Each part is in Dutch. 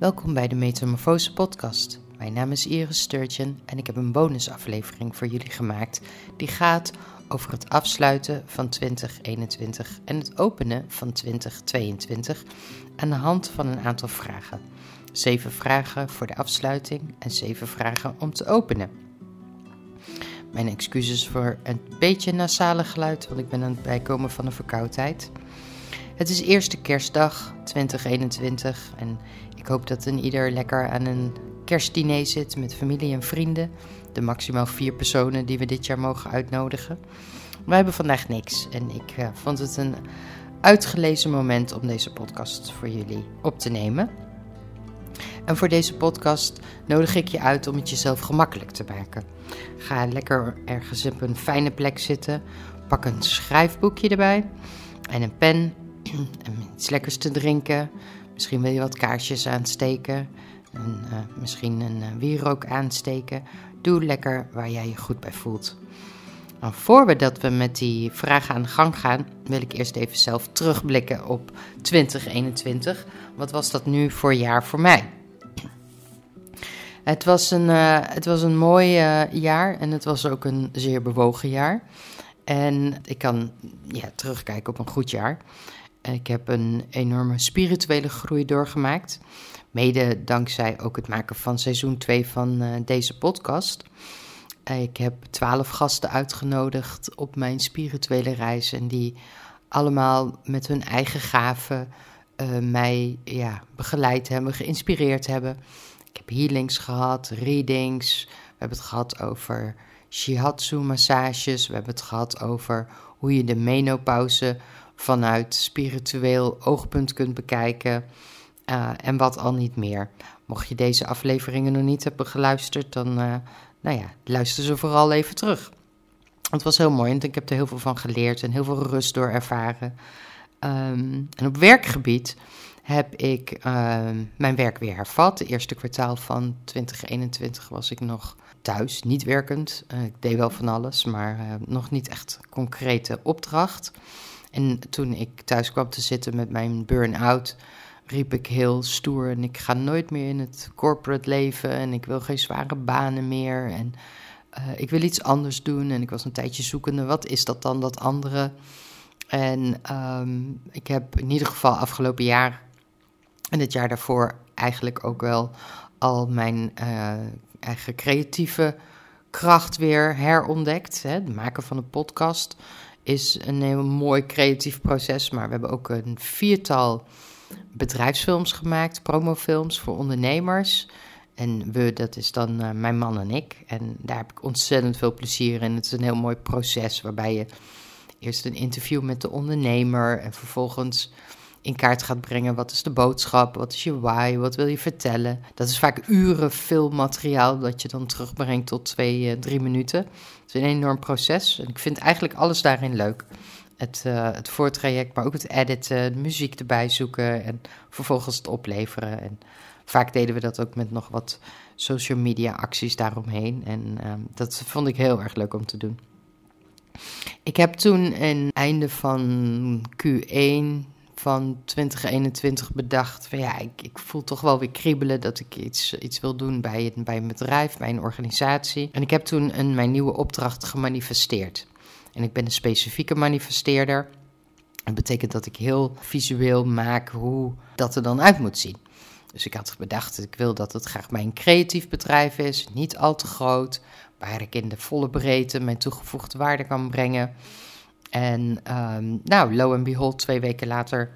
Welkom bij de Metamorfose podcast. Mijn naam is Iris Sturgeon en ik heb een bonusaflevering voor jullie gemaakt die gaat over het afsluiten van 2021 en het openen van 2022 aan de hand van een aantal vragen. Zeven vragen voor de afsluiting en zeven vragen om te openen. Mijn excuses voor een beetje nasale geluid, want ik ben aan het bijkomen van een verkoudheid. Het is eerste kerstdag 2021 en ik hoop dat een ieder lekker aan een kerstdiner zit met familie en vrienden. De maximaal vier personen die we dit jaar mogen uitnodigen. We hebben vandaag niks en ik uh, vond het een uitgelezen moment om deze podcast voor jullie op te nemen. En voor deze podcast nodig ik je uit om het jezelf gemakkelijk te maken. Ga lekker ergens op een fijne plek zitten. Pak een schrijfboekje erbij en een pen en iets lekkers te drinken. Misschien wil je wat kaarsjes aansteken. En, uh, misschien een uh, wierook aansteken. Doe lekker waar jij je goed bij voelt. Maar voor we dat we met die vragen aan de gang gaan, wil ik eerst even zelf terugblikken op 2021. Wat was dat nu voor jaar voor mij? Het was een, uh, het was een mooi jaar en het was ook een zeer bewogen jaar. En ik kan ja, terugkijken op een goed jaar. Ik heb een enorme spirituele groei doorgemaakt. Mede dankzij ook het maken van seizoen 2 van uh, deze podcast. Ik heb twaalf gasten uitgenodigd op mijn spirituele reis. En die allemaal met hun eigen gaven uh, mij ja, begeleid hebben, geïnspireerd hebben. Ik heb healings gehad, readings. We hebben het gehad over shiatsu-massages. We hebben het gehad over hoe je de menopauze vanuit spiritueel oogpunt kunt bekijken. Uh, en wat al niet meer. Mocht je deze afleveringen nog niet hebben geluisterd, dan uh, nou ja, luister ze vooral even terug. Het was heel mooi en ik heb er heel veel van geleerd en heel veel rust door ervaren. Um, en op werkgebied heb ik uh, mijn werk weer hervat. Het eerste kwartaal van 2021 was ik nog thuis, niet werkend. Uh, ik deed wel van alles, maar nog niet echt concrete opdracht. En toen ik thuis kwam te zitten met mijn burn-out, riep ik heel stoer: en ik ga nooit meer in het corporate leven en ik wil geen zware banen meer. En uh, ik wil iets anders doen. En ik was een tijdje zoekende: wat is dat dan, dat andere? En um, ik heb in ieder geval afgelopen jaar en het jaar daarvoor eigenlijk ook wel al mijn uh, eigen creatieve kracht weer herontdekt. Hè? Het maken van een podcast is een heel mooi creatief proces, maar we hebben ook een viertal bedrijfsfilms gemaakt, promofilms voor ondernemers. En we, dat is dan uh, mijn man en ik. En daar heb ik ontzettend veel plezier in. Het is een heel mooi proces waarbij je eerst een interview met de ondernemer en vervolgens in kaart gaat brengen. Wat is de boodschap? Wat is je why? Wat wil je vertellen? Dat is vaak uren filmmateriaal dat je dan terugbrengt tot twee, uh, drie minuten. Het is een enorm proces en ik vind eigenlijk alles daarin leuk. Het, uh, het voortraject, maar ook het editen, de muziek erbij zoeken en vervolgens het opleveren. En vaak deden we dat ook met nog wat social media acties daaromheen. En uh, dat vond ik heel erg leuk om te doen. Ik heb toen een einde van Q1 van 2021 bedacht van ja, ik, ik, voel toch wel weer kriebelen dat ik iets, iets wil doen bij, bij een bedrijf, bij een organisatie. En ik heb toen een, mijn nieuwe opdracht gemanifesteerd. En ik ben een specifieke manifesteerder. Dat betekent dat ik heel visueel maak hoe dat er dan uit moet zien. Dus ik had bedacht, ik wil dat het graag mijn creatief bedrijf is, niet al te groot, waar ik in de volle breedte mijn toegevoegde waarde kan brengen. En um, nou, lo en behold, twee weken later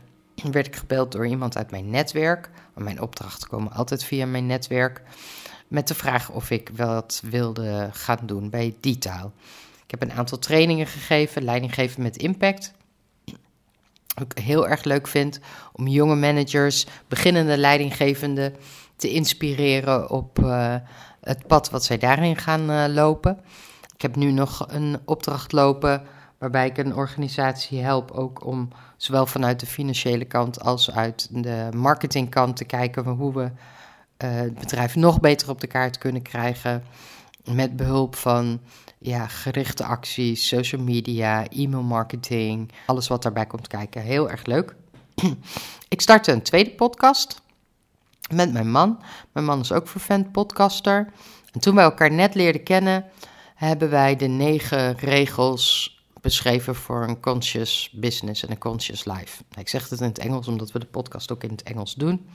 werd ik gebeld door iemand uit mijn netwerk. Mijn opdrachten komen altijd via mijn netwerk. Met de vraag of ik wat wilde gaan doen bij Detail. Ik heb een aantal trainingen gegeven, leidinggeven met impact. Wat ik heel erg leuk vind om jonge managers, beginnende leidinggevenden te inspireren op uh, het pad wat zij daarin gaan uh, lopen. Ik heb nu nog een opdracht lopen waarbij ik een organisatie help ook om zowel vanuit de financiële kant als uit de marketingkant te kijken hoe we uh, het bedrijf nog beter op de kaart kunnen krijgen. Met behulp van ja, gerichte acties, social media, e-mail marketing, alles wat daarbij komt kijken. Heel erg leuk. ik startte een tweede podcast. met mijn man. Mijn man is ook vervent podcaster. En toen wij elkaar net leerden kennen, hebben wij de negen regels beschreven voor een conscious business en een conscious life. Ik zeg het in het Engels omdat we de podcast ook in het Engels doen.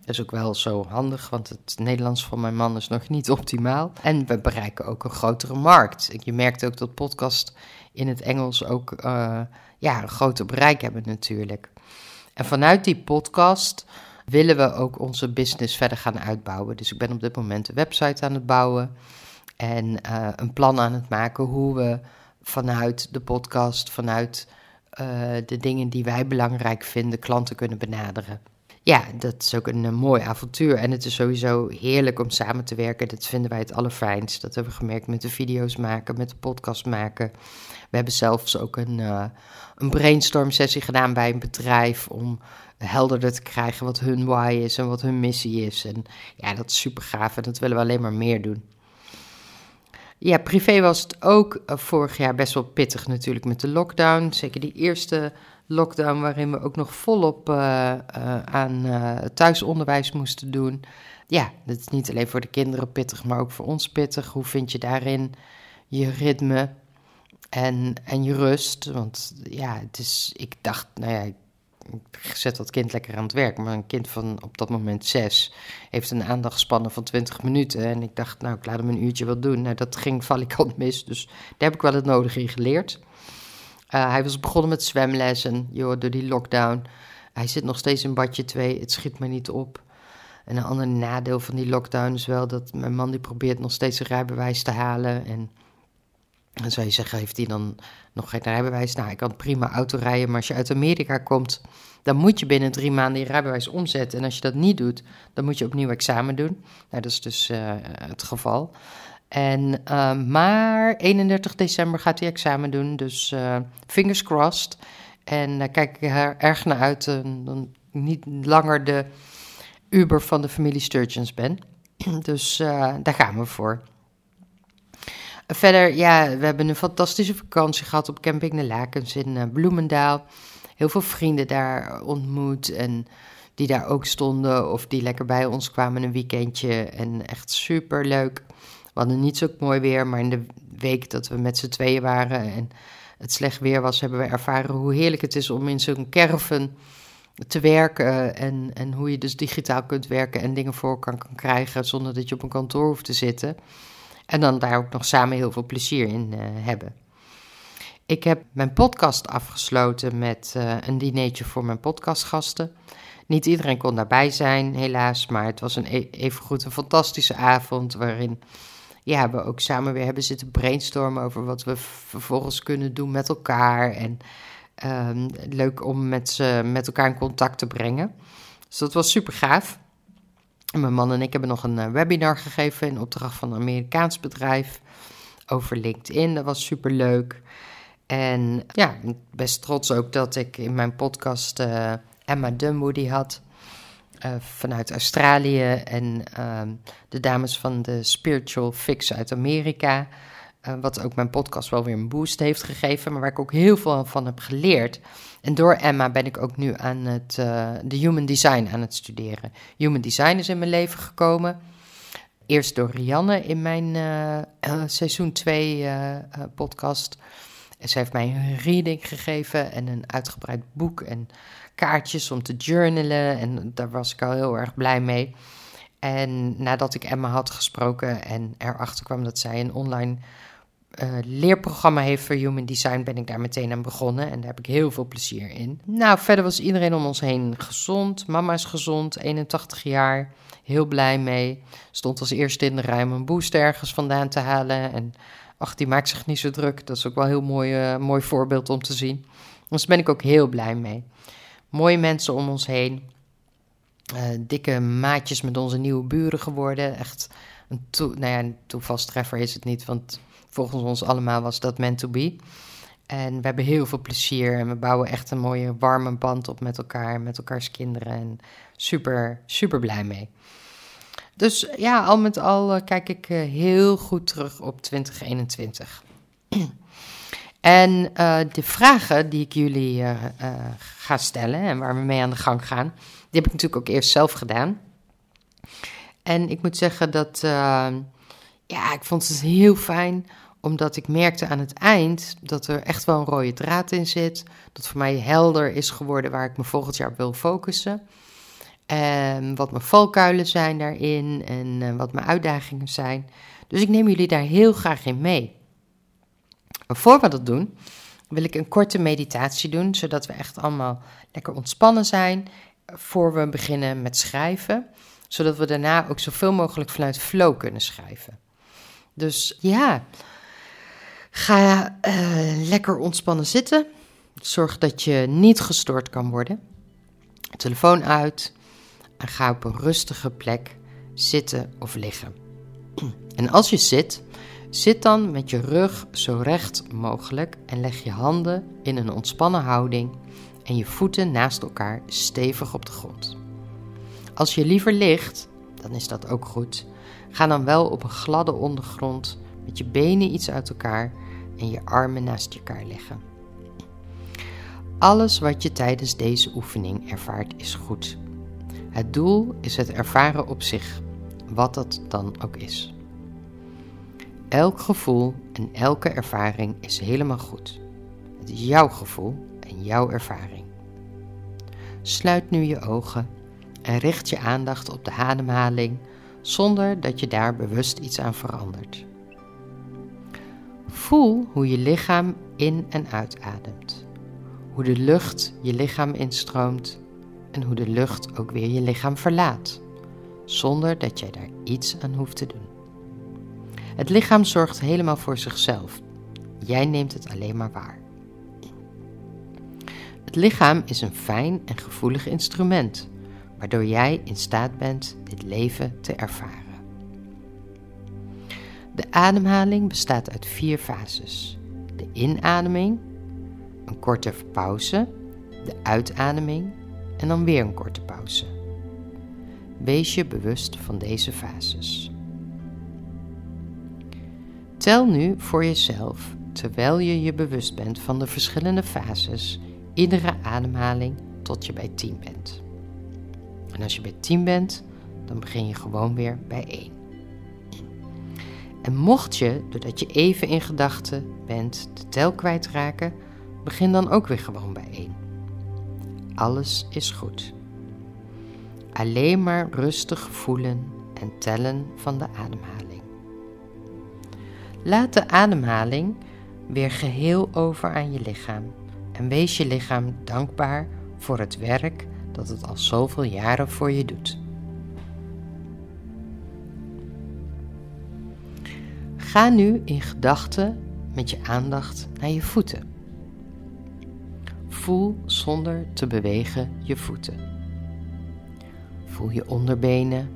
Dat is ook wel zo handig, want het Nederlands van mijn man is nog niet optimaal. En we bereiken ook een grotere markt. Je merkt ook dat podcast in het Engels ook uh, ja, een groter bereik hebben natuurlijk. En vanuit die podcast willen we ook onze business verder gaan uitbouwen. Dus ik ben op dit moment een website aan het bouwen en uh, een plan aan het maken hoe we vanuit de podcast, vanuit uh, de dingen die wij belangrijk vinden, klanten kunnen benaderen. Ja, dat is ook een, een, mooi avontuur. En het is sowieso heerlijk om samen te werken. Dat vinden wij het allerfijnst. Dat hebben we gemerkt met de video's maken, met de podcast maken. We hebben zelfs ook een, uh, een brainstorm sessie gedaan bij een bedrijf om helderder te krijgen wat hun why is en wat hun missie is. En ja, dat is super gaaf en dat willen we alleen maar meer doen. Ja, privé was het ook uh, vorig jaar best wel pittig natuurlijk met de lockdown. Zeker die eerste lockdown waarin we ook nog volop uh, uh, aan thuisonderwijs moesten doen. Ja, dat is niet alleen voor de kinderen pittig, maar ook voor ons pittig. Hoe vind je daarin je ritme en, en je rust? Want ja, het is, ik dacht, nou ja, zet dat kind lekker aan het werk. Maar een kind van op dat moment zes heeft een aandachtspannen van 20 minuten. En ik dacht, nou, ik laat hem een uurtje wat doen. Nou, dat ging valikant mis. Dus daar heb ik wel het nodige in geleerd. Uh, hij was begonnen met zwemlessen, joh, door die lockdown. Hij zit nog steeds in badje 2, het schiet me niet op. En een ander nadeel van die lockdown is wel dat mijn man die probeert nog steeds een rijbewijs te halen. En dan zou je zeggen, heeft hij dan nog geen rijbewijs? Nou, ik kan prima auto rijden, maar als je uit Amerika komt, dan moet je binnen drie maanden je rijbewijs omzetten. En als je dat niet doet, dan moet je opnieuw examen doen. Nou, dat is dus uh, het geval. En, uh, maar 31 december gaat hij examen doen, dus uh, fingers crossed. En daar kijk ik er erg naar uit, dan niet langer de Uber van de familie Sturgeons ben. Dus daar gaan we voor. Verder, ja, we hebben een fantastische vakantie gehad op Camping de Lakens in uh, Bloemendaal. Heel veel vrienden daar ontmoet en die daar ook stonden of die lekker bij ons kwamen een weekendje. En echt super leuk. We hadden niet zo mooi weer, maar in de week dat we met z'n tweeën waren en het slecht weer was, hebben we ervaren hoe heerlijk het is om in zo'n caravan te werken. En, en hoe je dus digitaal kunt werken en dingen voor kan krijgen zonder dat je op een kantoor hoeft te zitten. En dan daar ook nog samen heel veel plezier in uh, hebben. Ik heb mijn podcast afgesloten met uh, een dinertje voor mijn podcastgasten. Niet iedereen kon daarbij zijn, helaas, maar het was een e evengoed een fantastische avond waarin we ook samen weer hebben zitten brainstormen over wat we vervolgens kunnen doen met elkaar. En um, leuk om met, met elkaar in contact te brengen. Dus dat was super gaaf. Mijn man en ik hebben nog een eh, webinar gegeven in opdracht van een Amerikaans bedrijf over LinkedIn. Dat was super leuk. En ja, best trots ook dat ik in mijn podcast uh, Emma Dunwoody had. Uh, vanuit Australië en uh, de dames van de Spiritual Fix uit Amerika. Uh, wat ook mijn podcast wel weer een boost heeft gegeven, maar waar ik ook heel veel van heb geleerd. En door Emma ben ik ook nu aan het uh, de Human Design aan het studeren. Human Design is in mijn leven gekomen. Eerst door Rianne in mijn uh, seizoen 2 podcast. En ze heeft mij een reading gegeven en een uitgebreid boek en kaartjes om te journalen. En daar was ik al heel erg blij mee. En nadat ik Emma had gesproken en erachter kwam dat zij een online uh, leerprogramma heeft voor Human Design, ben ik daar meteen aan begonnen. En daar heb ik heel veel plezier in. Nou, verder was iedereen om ons heen gezond. Mama is gezond, 81 jaar. Heel blij mee. Stond als eerste in de om een booster ergens vandaan te halen. En ach, die maakt zich niet zo druk. Dat is ook wel een heel mooi, uh, mooi voorbeeld om te zien. Dus daar ben ik ook heel blij mee. Mooie mensen om ons heen. Uh, dikke maatjes met onze nieuwe buren geworden. Echt een, to nou ja, toevalstreffer is het niet, want volgens ons allemaal was dat meant to be. En we hebben heel veel plezier en we bouwen echt een mooie warme band op met elkaar, met elkaars kinderen. En super, super blij mee. Dus ja, al met al uh, kijk ik uh, heel goed terug op 2021. en uh, de vragen die ik jullie ga stellen en waar we mee aan de gang gaan, die heb ik natuurlijk ook eerst zelf gedaan. En ik moet zeggen dat, ja, ik vond het heel fijn, omdat ik merkte aan het eind dat er echt wel een rode draad in zit. Dat voor mij helder is geworden waar ik me volgend jaar op wil focussen. En wat mijn valkuilen zijn daarin en uh, wat mijn uitdagingen zijn. Dus ik neem jullie daar heel graag in mee. Maar voor we dat doen, wil ik een korte meditatie doen, zodat we echt allemaal lekker ontspannen zijn voor we beginnen met schrijven, zodat we daarna ook zoveel mogelijk vanuit flow kunnen schrijven. Dus ja, ga uh, lekker ontspannen zitten. Zorg dat je niet gestoord kan worden. Telefoon uit en ga op een rustige plek zitten of liggen. En als je zit, zit dan met je rug zo recht mogelijk en leg je handen in een ontspannen houding en je voeten naast elkaar stevig op de grond. Als je liever ligt, dan is dat ook goed. Ga dan wel op een gladde ondergrond met je benen iets uit elkaar en je armen naast elkaar leggen. Alles wat je tijdens deze oefening ervaart is goed. Het doel is het ervaren op zich, wat dat dan ook is. Elk gevoel en elke ervaring is helemaal goed. Het is jouw gevoel en jouw ervaring. Sluit nu je ogen en richt je aandacht op de ademhaling zonder dat je daar bewust iets aan verandert. Voel hoe je lichaam in en uitademt, hoe de lucht je lichaam instroomt en hoe de lucht ook weer je lichaam verlaat, zonder dat jij daar iets aan hoeft te doen. Het lichaam zorgt helemaal voor zichzelf. Jij neemt het alleen maar waar. Het lichaam is een fijn en gevoelig instrument, waardoor jij in staat bent dit leven te ervaren. De ademhaling bestaat uit vier fases: de inademing, een korte pauze, de uitademing en dan weer een korte pauze. Wees je bewust van deze fases. Tel nu voor jezelf, terwijl je je bewust bent van de verschillende fases, iedere ademhaling tot je bij 10 bent. En als je bij 10 bent, dan begin je gewoon weer bij 1. En mocht je, doordat je even in gedachten bent, de tel kwijtraken, begin dan ook weer gewoon bij 1. Alles is goed. Alleen maar rustig voelen en tellen van de ademhaling. Laat de ademhaling weer geheel over aan je lichaam en wees je lichaam dankbaar voor het werk dat het al zoveel jaren voor je doet. Ga nu in gedachten met je aandacht naar je voeten. Voel zonder te bewegen je voeten. Voel je onderbenen,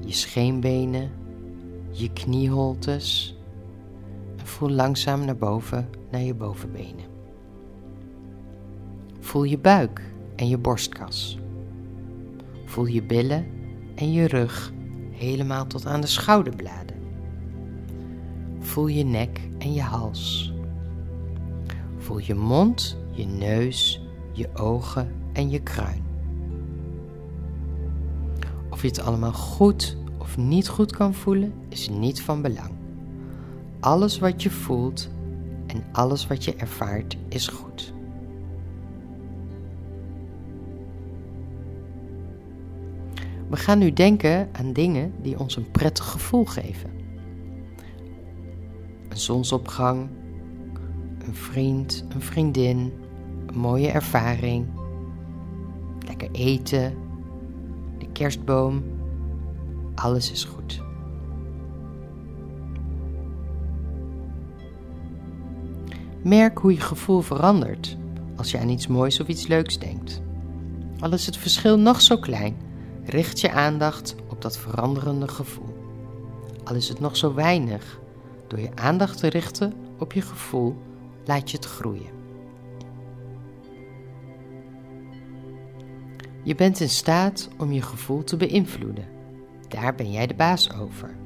je scheenbenen, je knieholtes en voel langzaam naar boven naar je bovenbenen. Voel je buik en je borstkas. Voel je billen en je rug helemaal tot aan de schouderbladen. Voel je nek en je hals. Voel je mond, je neus, je ogen en je kruin. Of je het allemaal goed of niet goed kan voelen, is niet van belang. Alles wat je voelt en alles wat je ervaart is goed. We gaan nu denken aan dingen die ons een prettig gevoel geven. Een zonsopgang, een vriend, een vriendin, een mooie ervaring, lekker eten, de kerstboom. Alles is goed. Merk hoe je gevoel verandert als je aan iets moois of iets leuks denkt. Al is het verschil nog zo klein, Richt je aandacht op dat veranderende gevoel. Al is het nog zo weinig, door je aandacht te richten op je gevoel, laat je het groeien. Je bent in staat om je gevoel te beïnvloeden. Daar ben jij de baas over.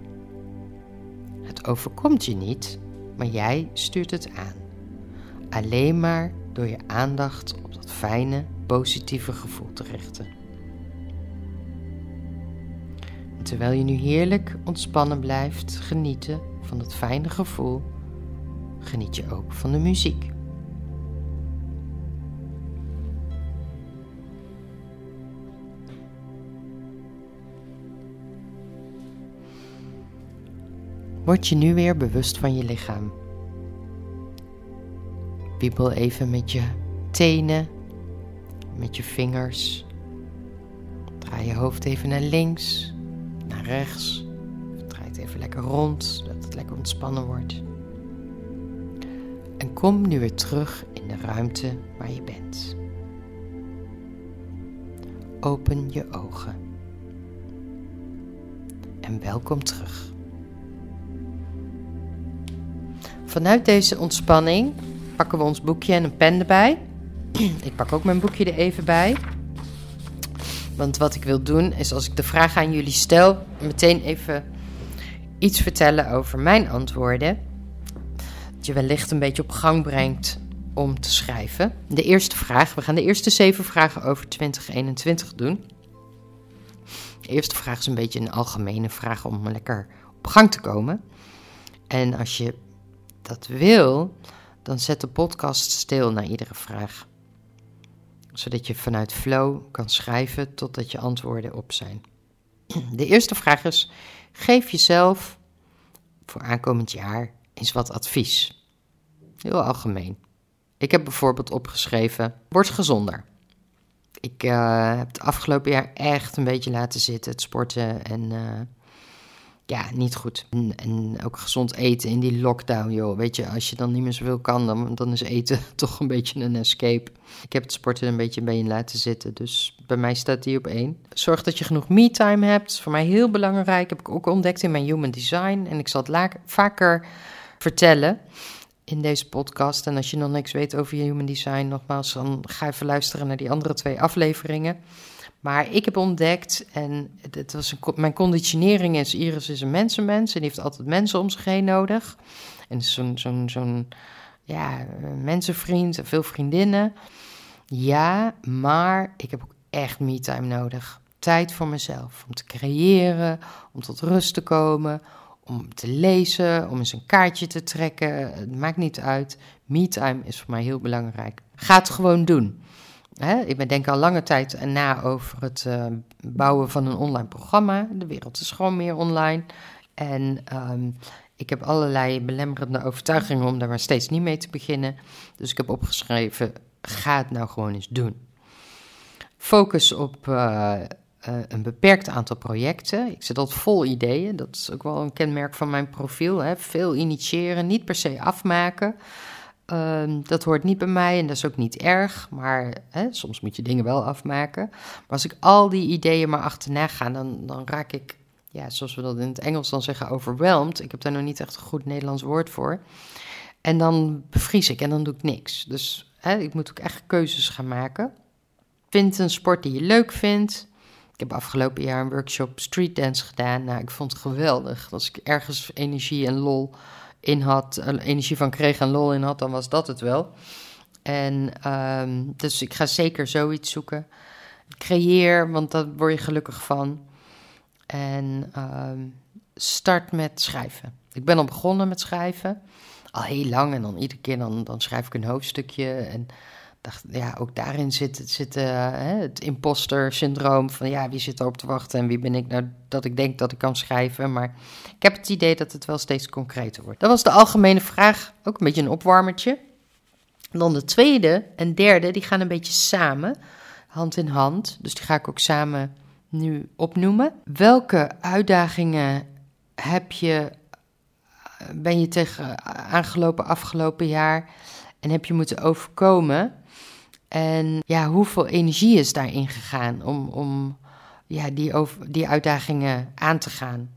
Het overkomt je niet, maar jij stuurt het aan. Alleen maar door je aandacht op dat fijne, positieve gevoel te richten. En terwijl je nu heerlijk ontspannen blijft genieten van het fijne gevoel, geniet je ook van de muziek. Word je nu weer bewust van je lichaam. Wiebel even met je tenen, met je vingers. Draai je hoofd even naar links, naar rechts. Draai het even lekker rond, zodat het lekker ontspannen wordt. En kom nu weer terug in de ruimte waar je bent. Open je ogen. En welkom terug. Vanuit deze ontspanning pakken we ons boekje en een pen erbij. Ik pak ook mijn boekje er even bij. Want wat ik wil doen is als ik de vraag aan jullie stel, meteen even iets vertellen over mijn antwoorden. Dat je wellicht een beetje op gang brengt om te schrijven. De eerste vraag, we gaan de eerste zeven vragen over 2021 doen. De eerste vraag is een beetje een algemene vraag om lekker op gang te komen. En als je dat wil, dan zet de podcast stil na iedere vraag. Zodat je vanuit flow kan schrijven totdat je antwoorden op zijn. De eerste vraag is: geef jezelf voor aankomend jaar eens wat advies. Heel algemeen. Ik heb bijvoorbeeld opgeschreven: word gezonder. Ik uh, heb het afgelopen jaar echt een beetje laten zitten, het sporten en uh, ja, niet goed. En, en, ook gezond eten in die lockdown, joh. Weet je, als je dan niet meer zoveel kan, dan, dan is eten toch een beetje een escape. Ik heb het sporten een beetje bij laten zitten, dus bij mij staat die op één. Zorg dat je genoeg me-time hebt, voor mij heel belangrijk. Heb ik ook ontdekt in mijn human design. En ik zal het vaker vertellen in deze podcast. En als je nog niks weet over je human design, nogmaals, dan ga even luisteren naar die andere twee afleveringen. Maar ik heb ontdekt, en het was een, mijn conditionering is, Iris is een mensenmens en die heeft altijd mensen om zich heen nodig. En zo'n zo'n zo'n ja, mensenvriend en veel vriendinnen. Ja, maar ik heb ook echt me-time nodig. Tijd voor mezelf, om te creëren, om tot rust te komen, om te lezen, om eens een kaartje te trekken. Het maakt niet uit. Me-time is voor mij heel belangrijk. Ga het gewoon doen. Hè, ik denk al lange tijd na over het uh, bouwen van een online programma. De wereld is gewoon meer online. En um, ik heb allerlei belemmerende overtuigingen om daar maar steeds niet mee te beginnen. Dus ik heb opgeschreven: ga het nou gewoon eens doen. Focus op uh, uh, een beperkt aantal projecten. Ik zit altijd vol ideeën. Dat is ook wel een kenmerk van mijn profiel. Hè. Veel initiëren, niet per se afmaken. Ehm, dat hoort niet bij mij en dat is ook niet erg, maar hè, soms moet je dingen wel afmaken. Maar als ik al die ideeën maar achterna ga, dan, dan raak ik, ja, zoals we dat in het Engels dan zeggen, overwhelmed. Ik heb daar nog niet echt een goed Nederlands woord voor. En dan bevries ik en dan doe ik niks. Dus hè, ik moet ook echt keuzes gaan maken. Vind een sport die je leuk vindt. Ik heb afgelopen jaar een workshop street dance gedaan. Nou, ik vond het geweldig. Als ik ergens energie en lol in had, energie van kreeg en lol in had, dan was dat het wel. En um, dus ik ga zeker zoiets zoeken. Creëer, want daar word je gelukkig van. En um, start met schrijven. Ik ben al begonnen met schrijven. Al heel lang. En dan iedere keer dan, dan schrijf ik een hoofdstukje. En dacht, ja, ook daarin zit, zit uh, het imposter-syndroom van ja, wie zit erop te wachten en wie ben ik nou dat ik denk dat ik kan schrijven. Maar ik heb het idee dat het wel steeds concreter wordt. Dat was de algemene vraag, ook een beetje een opwarmertje. dan de tweede en derde, die gaan een beetje samen, hand in hand. Dus die ga ik ook samen nu opnoemen. Welke uitdagingen heb je, ben je tegen aangelopen afgelopen jaar en heb je moeten overkomen? En ja, hoeveel energie is daarin gegaan om, om ja, die, over, die uitdagingen aan te gaan?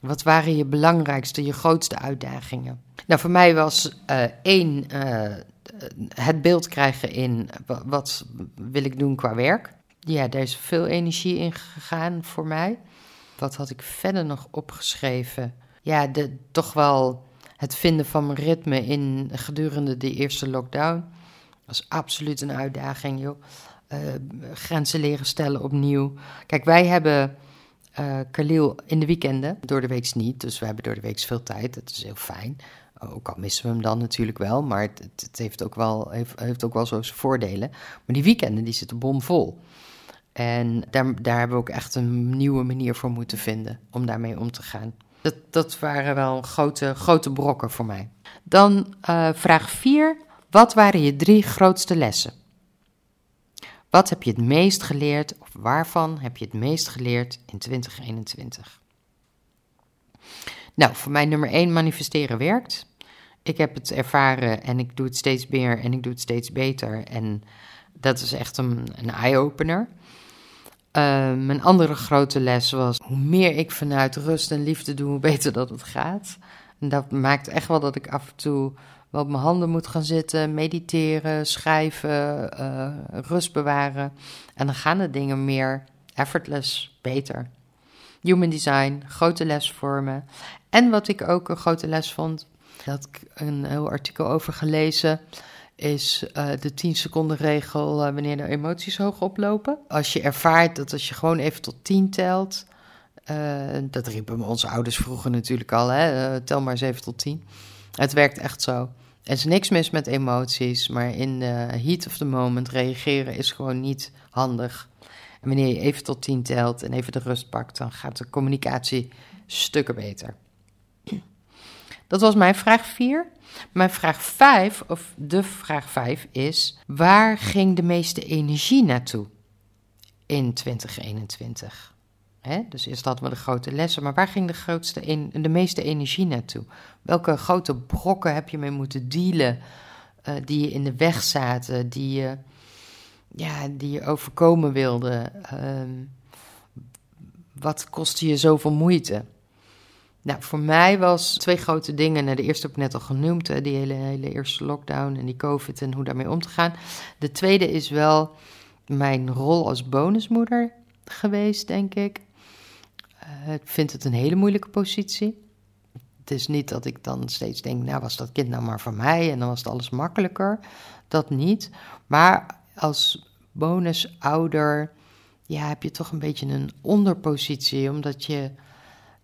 Wat waren je belangrijkste, je grootste uitdagingen? Nou, voor mij was uh, één uh, het beeld krijgen in wat wil ik doen qua werk. Ja, daar is veel energie in gegaan voor mij. Wat had ik verder nog opgeschreven? Ja, de, toch wel het vinden van mijn ritme in gedurende de eerste lockdown. Is absoluut een uitdaging, joh. Uh, grenzen leren stellen opnieuw. Kijk, wij hebben uh, Khalil in de weekenden. Door de week niet, dus we hebben door de week veel tijd. Dat is heel fijn. Ook al missen we hem dan natuurlijk wel, maar het, het heeft, ook wel, heeft, heeft ook wel zo zijn voordelen. Maar die weekenden die zitten bomvol. En daar, daar hebben we ook echt een nieuwe manier voor moeten vinden om daarmee om te gaan. Dat, dat waren wel grote, grote brokken voor mij. Dan uh, vraag 4. Wat waren je drie grootste lessen? Wat heb je het meest geleerd of waarvan heb je het meest geleerd in 2021? Nou, voor mij nummer 1 manifesteren werkt. Ik heb het ervaren en ik doe het steeds meer en ik doe het steeds beter. En dat is echt een, een eye-opener. Uh, mijn andere grote les was: hoe meer ik vanuit rust en liefde doe, hoe beter dat het gaat. En dat maakt echt wel dat ik af en toe wel op mijn handen moet gaan zitten, mediteren, schrijven, uh, rust bewaren. En dan gaan de dingen meer effortless, beter. Human design, grote les voor me. En wat ik ook een grote les vond, dat ik een heel artikel over gelezen is uh, de 10 seconden regel uh, wanneer de emoties hoog oplopen. Als je ervaart dat als je gewoon even tot 10 telt, dat riepen onze ouders vroeger natuurlijk al, hè, tel maar eens even tot 10. Het werkt echt zo. Er is niks mis met emoties, maar in de heat of the moment reageren is gewoon niet handig. En wanneer je even tot 10 telt en even de rust pakt, dan gaat de communicatie stukken beter. Dat was mijn vraag 4. Mijn vraag 5, of de vraag 5 is: waar ging de meeste energie naartoe in 2021? Dus eerst hadden we de grote lessen, maar waar ging de, grootste de meeste energie naartoe? Welke grote brokken heb je mee moeten dealen uh, die je in de weg zaten, die je, ja, die je overkomen wilde? Uh, wat kostte je zoveel moeite? Nou, voor mij was twee grote dingen. Nou, de eerste heb ik net al genoemd, die hele, hele eerste lockdown en die COVID en hoe daarmee om te gaan. De tweede is wel mijn rol als bonusmoeder geweest, denk ik. Uh, ik vind het een hele moeilijke positie. Het is niet dat ik dan steeds denk, nou was dat kind nou maar van mij en dan was het alles makkelijker. Dat niet. Maar als bonusouder, ja, heb je toch een beetje een onderpositie, omdat je,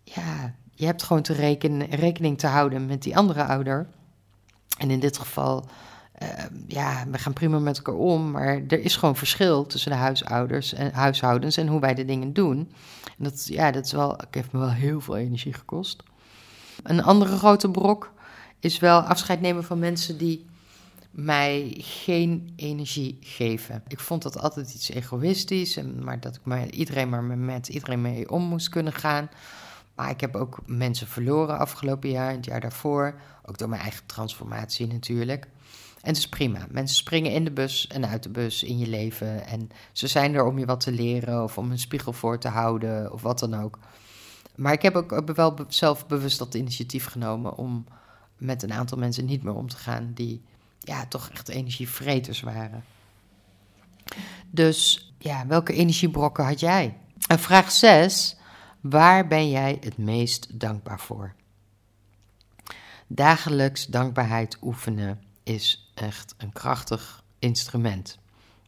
ja, je hebt gewoon te rekenen, rekening te houden met die andere ouder. En in dit geval, uh, ja, we gaan prima met elkaar om, maar er is gewoon verschil tussen de huisouders en huishoudens en hoe wij de dingen doen. En dat, ja, dat is wel, heeft me wel heel veel energie gekost. Een andere grote brok is wel afscheid nemen van mensen die mij geen energie geven. Ik vond dat altijd iets egoïstisch, maar dat ik maar iedereen maar met iedereen mee om moest kunnen gaan. Maar ik heb ook mensen verloren afgelopen jaar, het jaar daarvoor. Ook door mijn eigen transformatie natuurlijk. En het is prima. Mensen springen in de bus en uit de bus in je leven. En ze zijn er om je wat te leren of om een spiegel voor te houden of wat dan ook. Maar ik heb ook wel zelf bewust dat initiatief genomen om met een aantal mensen niet meer om te gaan die ja, toch echt energievreters waren. Dus ja, welke energiebrokken had jij? En vraag 6. Waar ben jij het meest dankbaar voor? Dagelijks dankbaarheid oefenen is echt een krachtig instrument.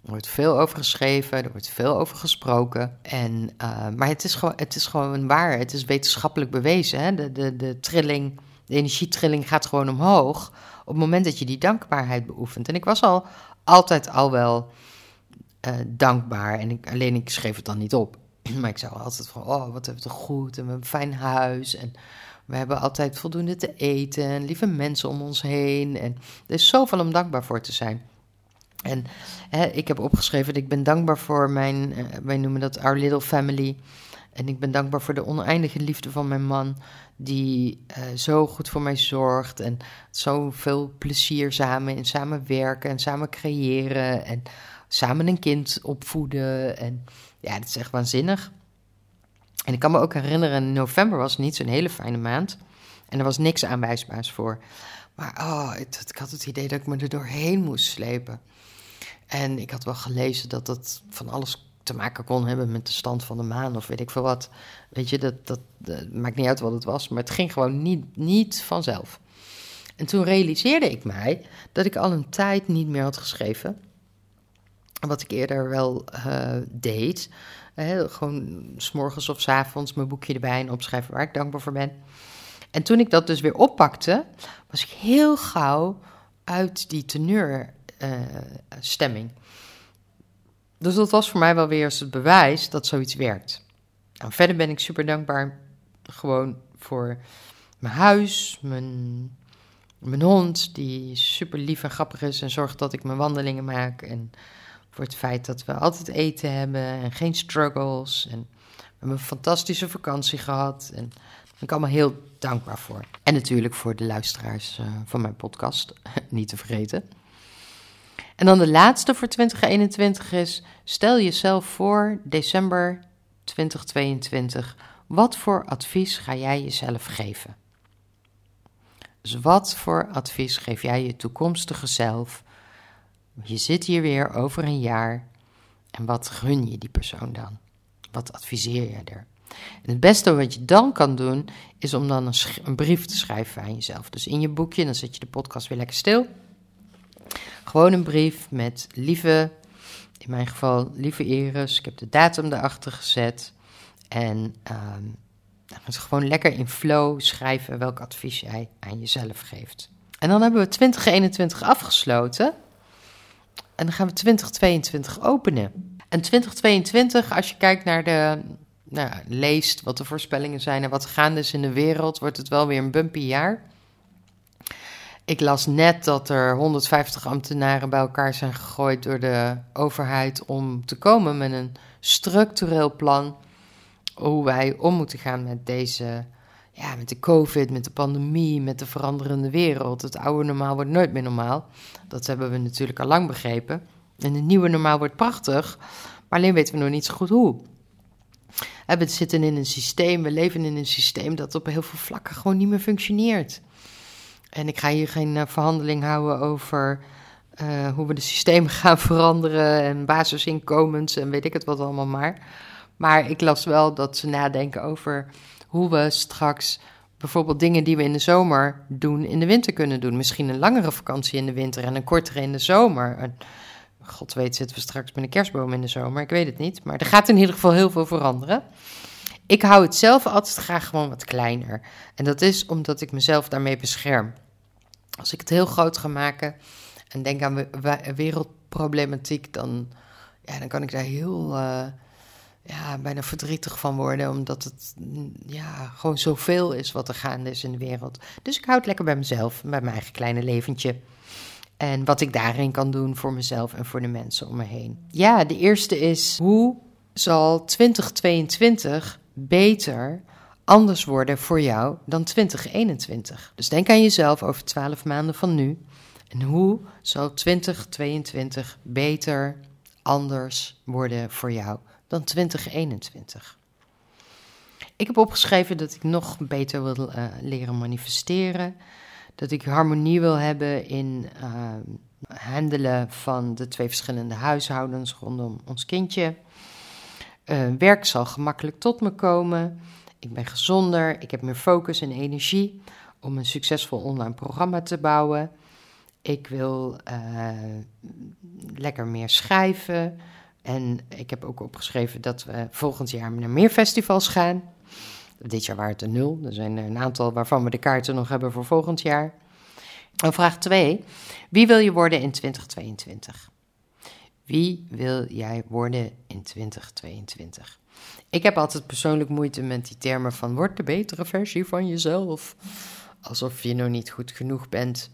Er wordt veel over geschreven, er wordt veel over gesproken. En, uh, maar het is, gewoon, het is gewoon waar, het is wetenschappelijk bewezen. Hè? De, de, de trilling, de energietrilling gaat gewoon omhoog op het moment dat je die dankbaarheid beoefent. En ik was al altijd al wel uh, dankbaar, en ik, alleen ik schreef het dan niet op. Maar ik zou altijd van, oh, wat hebben we toch goed en we hebben een fijn huis en we hebben altijd voldoende te eten en lieve mensen om ons heen. En er is zoveel om dankbaar voor te zijn. En hè, ik heb opgeschreven dat ik ben dankbaar voor mijn, uh, wij noemen dat Our Little Family. En ik ben dankbaar voor de oneindige liefde van mijn man, die uh, zo goed voor mij zorgt. En zoveel plezier samen in samen werken en samen creëren. En samen een kind opvoeden. En ja, dat is echt waanzinnig. En ik kan me ook herinneren, november was niet zo'n hele fijne maand. En er was niks aanwijsbaars voor. Maar oh, het, ik had het idee dat ik me er doorheen moest slepen. En ik had wel gelezen dat dat van alles te maken kon hebben met de stand van de maan of weet ik veel wat. Weet je, dat, dat, dat maakt niet uit wat het was, maar het ging gewoon niet, niet vanzelf. En toen realiseerde ik mij dat ik al een tijd niet meer had geschreven. Wat ik eerder wel uh, deed. Gewoon s'morgens of s avonds mijn boekje erbij en opschrijven waar ik dankbaar voor ben. En toen ik dat dus weer oppakte, was ik heel gauw uit die teneurstemming. Uh, dus dat was voor mij wel weer eens het bewijs dat zoiets werkt. Nou, verder ben ik super dankbaar gewoon voor mijn huis, mijn, mijn hond, die super lief en grappig is en zorgt dat ik mijn wandelingen maak. En voor het feit dat we altijd eten hebben en geen struggles. En we hebben een fantastische vakantie gehad. En daar ben ik allemaal heel dankbaar voor. En natuurlijk voor de luisteraars uh, van mijn podcast, niet te vergeten. En dan de laatste voor 2021 is: stel jezelf voor december 2022. Wat voor advies ga jij jezelf geven? Dus wat voor advies geef jij je toekomstige zelf? Je zit hier weer over een jaar. En wat gun je die persoon dan? Wat adviseer je er? En het beste wat je dan kan doen, is om dan een, een brief te schrijven aan jezelf. Dus in je boekje, dan zet je de podcast weer lekker stil. Gewoon een brief met lieve, in mijn geval lieve Iris. Ik heb de datum erachter gezet. En um, dan gewoon lekker in flow schrijven welk advies jij aan jezelf geeft. En dan hebben we 2021 afgesloten. En dan gaan we 2022 openen. En 2022, als je kijkt naar de. Nou, leest wat de voorspellingen zijn en wat gaande is in de wereld, wordt het wel weer een bumpy jaar. Ik las net dat er 150 ambtenaren bij elkaar zijn gegooid door de overheid om te komen met een structureel plan hoe wij om moeten gaan met deze, ja, met de COVID, met de pandemie, met de veranderende wereld. Het oude normaal wordt nooit meer normaal. Dat hebben we natuurlijk al lang begrepen. En het nieuwe normaal wordt prachtig, maar alleen weten we nog niet zo goed hoe. We zitten in een systeem, we leven in een systeem dat op heel veel vlakken gewoon niet meer functioneert. En ik ga hier geen uh, verhandeling houden over uh, hoe we de systemen gaan veranderen en basisinkomens en weet ik het wat allemaal maar. Maar ik las wel dat ze nadenken over hoe we straks bijvoorbeeld dingen die we in de zomer doen, in de winter kunnen doen. Misschien een langere vakantie in de winter en een kortere in de zomer. God weet, zitten we straks met een kerstboom in de zomer. Ik weet het niet. Maar er gaat in ieder geval heel veel veranderen. Ik hou het zelf altijd graag gewoon wat kleiner. En dat is omdat ik mezelf daarmee bescherm. Als ik het heel groot ga maken en denk aan wereldproblematiek, dan, ja, dan kan ik daar heel. Uh, ja, bijna verdrietig van worden, omdat het ja, gewoon zoveel is wat er gaande is in de wereld. Dus ik houd het lekker bij mezelf, bij mijn eigen kleine leventje. En wat ik daarin kan doen voor mezelf en voor de mensen om me heen. Ja, de eerste is: hoe zal 2022 beter anders worden voor jou dan 2021? Dus denk aan jezelf over 12 maanden van nu. En hoe zal 2022 beter anders worden voor jou dan 2021. Ik heb opgeschreven dat ik nog beter wil uh, leren manifesteren. Dat ik harmonie wil hebben in uh, handelen van de twee verschillende huishoudens rondom ons kindje. Uh, werk zal gemakkelijk tot me komen. Ik ben gezonder. Ik heb meer focus en energie om een succesvol online programma te bouwen. Ik wil lekker meer schrijven. En ik heb ook opgeschreven dat we volgend jaar naar meer festivals gaan. Dit jaar waren het er nul. Er zijn een aantal waarvan we de kaarten nog hebben voor volgend jaar. En vraag 2. Wie wil je worden in 2022? Wie wil jij worden in 2022? Ik heb altijd persoonlijk moeite met die termen van word de betere versie van jezelf. Alsof je nog niet goed genoeg bent.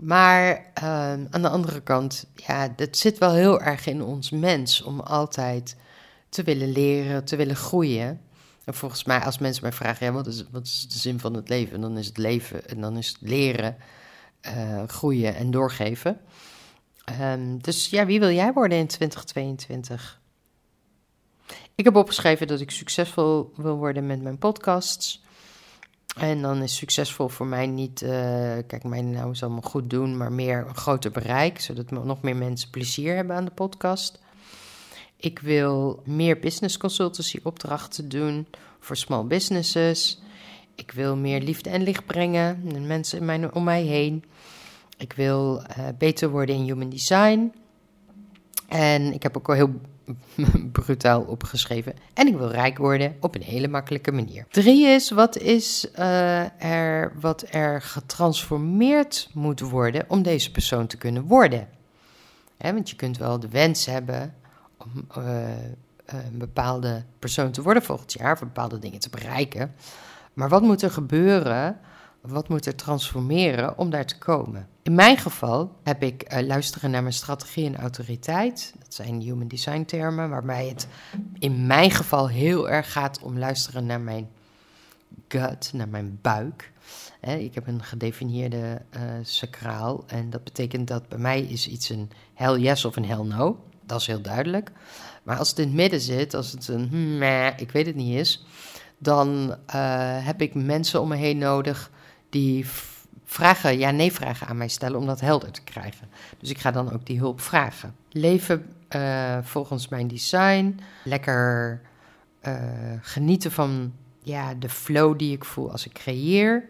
Maar ehm, aan de andere kant, ja, het zit wel heel erg in ons mens om altijd te willen leren, te willen groeien. En volgens mij, als mensen mij vragen, ja, wat, is, wat is de zin van het leven? Dan is het leven en dan is het leren, uh, groeien en doorgeven. Um, dus ja, wie wil jij worden in 2022? Ik heb opgeschreven dat ik succesvol wil worden met mijn podcasts. En dan is succesvol voor mij niet, uh, kijk, mij nou is allemaal goed doen, maar meer een groter bereik, zodat nog meer mensen plezier hebben aan de podcast. Ik wil meer business consultancy opdrachten doen voor small businesses. Ik wil meer liefde en licht brengen en mensen in mijn, om mij heen. Ik wil uh, beter worden in human design. En ik heb ook al heel brutaal opgeschreven. En ik wil rijk worden op een hele makkelijke manier. Drie is, wat is uh, er wat er getransformeerd moet worden om deze persoon te kunnen worden? Want je kunt wel de wens hebben om uh, een bepaalde persoon te worden volgend jaar, of bepaalde dingen te bereiken. Maar wat moet er gebeuren? Wat moet er transformeren om daar te komen? In mijn geval heb ik uh, luisteren naar mijn strategie en autoriteit. Dat zijn human design termen, waarbij het in mijn geval heel erg gaat om luisteren naar mijn gut, naar mijn buik. ik heb een gedefinieerde uh, sacraal en dat betekent dat bij mij is iets een hell yes of een hell no. Dat is heel duidelijk. Maar als het in het midden zit, als het een hmm, ik weet het niet is, dan uh, heb ik mensen om me heen nodig die vragen, ja-nee vragen aan mij stellen om dat helder te krijgen. Dus ik ga dan ook die hulp vragen. Leven uh, volgens mijn design, lekker uh, genieten van ja, de flow die ik voel als ik creëer,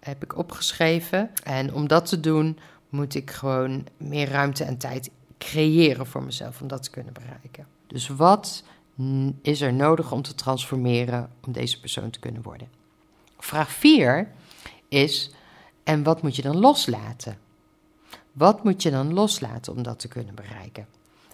heb ik opgeschreven. En om dat te doen moet ik gewoon meer ruimte en tijd creëren voor mezelf om dat te kunnen bereiken. Dus wat is er nodig om te transformeren om deze persoon te kunnen worden? Vraag 4 is: en wat moet je dan loslaten? Wat moet je dan loslaten om dat te kunnen bereiken?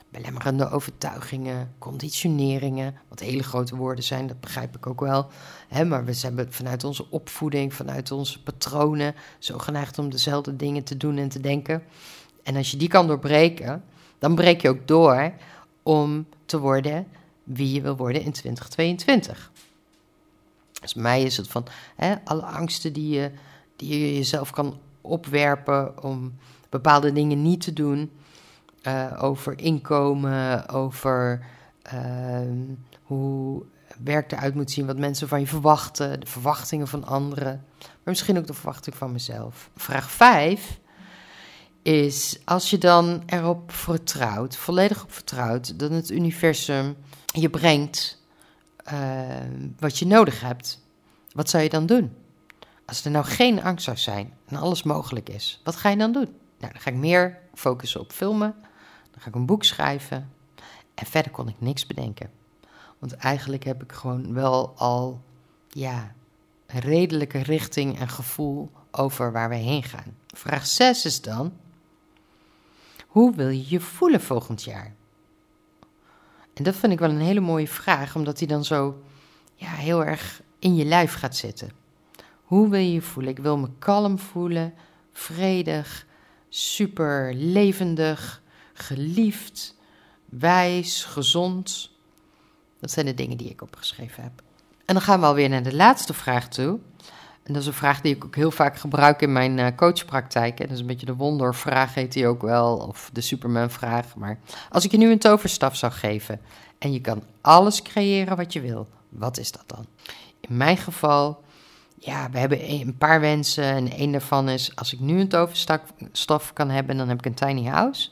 Belemmerende overtuigingen, conditioneringen, wat hele grote woorden zijn, dat begrijp ik ook wel. Hè, maar we hebben vanuit onze opvoeding, vanuit onze patronen, zo geneigd om dezelfde dingen te doen en te denken. En als je die kan doorbreken, dan breek je ook door om te worden wie je wil worden in 2022. Dus mij is het van hè, alle angsten die je, die je jezelf kan opwerpen om bepaalde dingen niet te doen. Uh, over inkomen, over uh, hoe werk eruit moet zien, wat mensen van je verwachten, de verwachtingen van anderen, maar misschien ook de verwachting van mezelf. Vraag 5 is als je dan erop vertrouwt, volledig op vertrouwt, dat het universum je brengt uh, wat je nodig hebt, wat zou je dan doen? Als er nou geen angst zou zijn en alles mogelijk is, wat ga je dan doen? Nou, dan ga ik meer focussen op filmen, dan ga ik een boek schrijven en verder kon ik niks bedenken. Want eigenlijk heb ik gewoon wel al, ja, een redelijke richting en gevoel over waar we heen gaan. Vraag 6 is dan, hoe wil je je voelen volgend jaar? En dat vind ik wel een hele mooie vraag, omdat die dan zo ja, heel erg in je lijf gaat zitten. Hoe wil je je voelen? Ik wil me kalm voelen, vredig, super levendig, geliefd, wijs, gezond. Dat zijn de dingen die ik opgeschreven heb. En dan gaan we alweer naar de laatste vraag toe. En dat is een vraag die ik ook heel vaak gebruik in mijn uh, coachpraktijk. En dat is een beetje de wondervraag, heet die ook wel. Of de Superman-vraag. Maar als ik je nu een toverstaf zou geven. en je kan alles creëren wat je wil, wat is dat dan? In mijn geval, ja, we hebben een paar wensen. En één daarvan is: als ik nu een toverstaf kan hebben, dan heb ik een tiny house.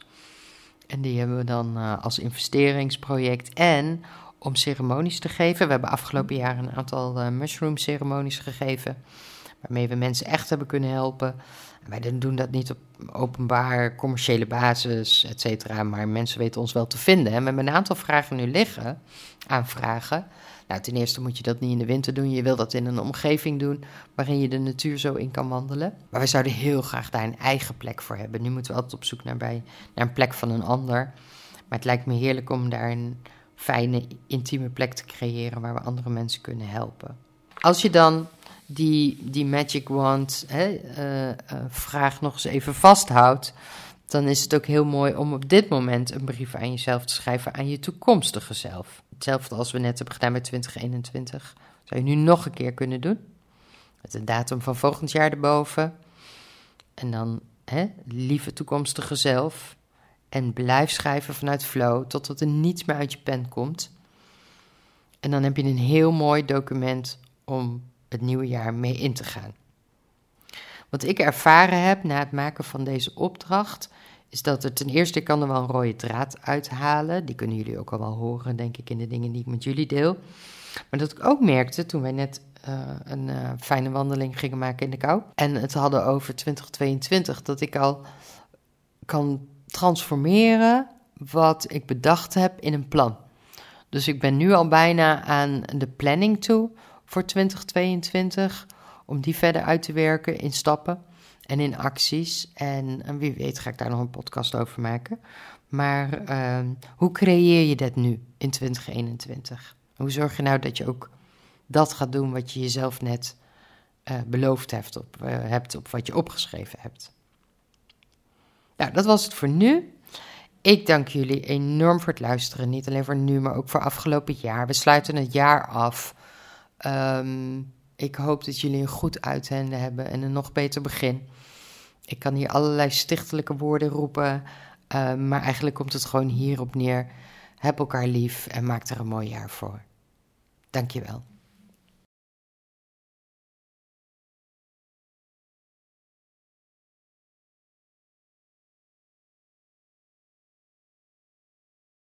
En die hebben we dan uh, als investeringsproject. En om ceremonies te geven. We hebben afgelopen jaar een aantal uh, mushroom ceremonies gegeven. Waarmee we mensen echt hebben kunnen helpen. wij doen dat niet op openbaar, commerciële basis, et cetera. Maar mensen weten ons wel te vinden. En we hebben een aantal vragen nu liggen, aanvragen. Nou, ten eerste moet je dat niet in de winter doen. Je wil dat in een omgeving doen waarin je de natuur zo in kan wandelen. Maar we zouden heel graag daar een eigen plek voor hebben. Nu moeten we altijd op zoek naar, bij, naar een plek van een ander. Maar het lijkt me heerlijk om daar een fijne, intieme plek te creëren waar we andere mensen kunnen helpen. Als je dan die, die Magic Wand hè, uh, uh, vraag nog eens even vasthoudt, dan is het ook heel mooi om op dit moment een brief aan jezelf te schrijven aan je toekomstige zelf. Hetzelfde als we net hebben gedaan met 2021. Zou je nu nog een keer kunnen doen. Met de datum van volgend jaar erboven. En dan, hè, lieve toekomstige zelf, en blijf schrijven vanuit flow totdat er niets meer uit je pen komt. En dan heb je een heel mooi document om het nieuwe jaar mee in te gaan. Wat ik ervaren heb na het maken van deze opdracht, is dat er ten eerste, ik kan er wel een rode draad uithalen. Die kunnen jullie ook al wel horen, denk ik, in de dingen die ik met jullie deel. Maar dat ik ook merkte toen wij net uh, een uh, fijne wandeling gingen maken in de kou. En het hadden over 2022, dat ik al kan transformeren wat ik bedacht heb in een plan. Dus ik ben nu al bijna aan de planning toe voor 2022. Om die verder uit te werken in stappen en in acties. En, en wie weet ga ik daar nog een podcast over maken. Maar ehm, hoe creëer je dat nu in 2021? Hoe zorg je nou dat je ook dat gaat doen wat je jezelf net uh, beloofd hebt op, uh, hebt op wat je opgeschreven hebt? Nou, dat was het voor nu. Ik dank jullie enorm voor het luisteren. Niet alleen voor nu, maar ook voor afgelopen jaar. We sluiten het jaar af. Um, ik hoop dat jullie een goed uiteinde hebben en een nog beter begin. Ik kan hier allerlei stichtelijke woorden roepen, uh, maar eigenlijk komt het gewoon hierop neer. Heb elkaar lief en maak er een mooi jaar voor. Dankjewel.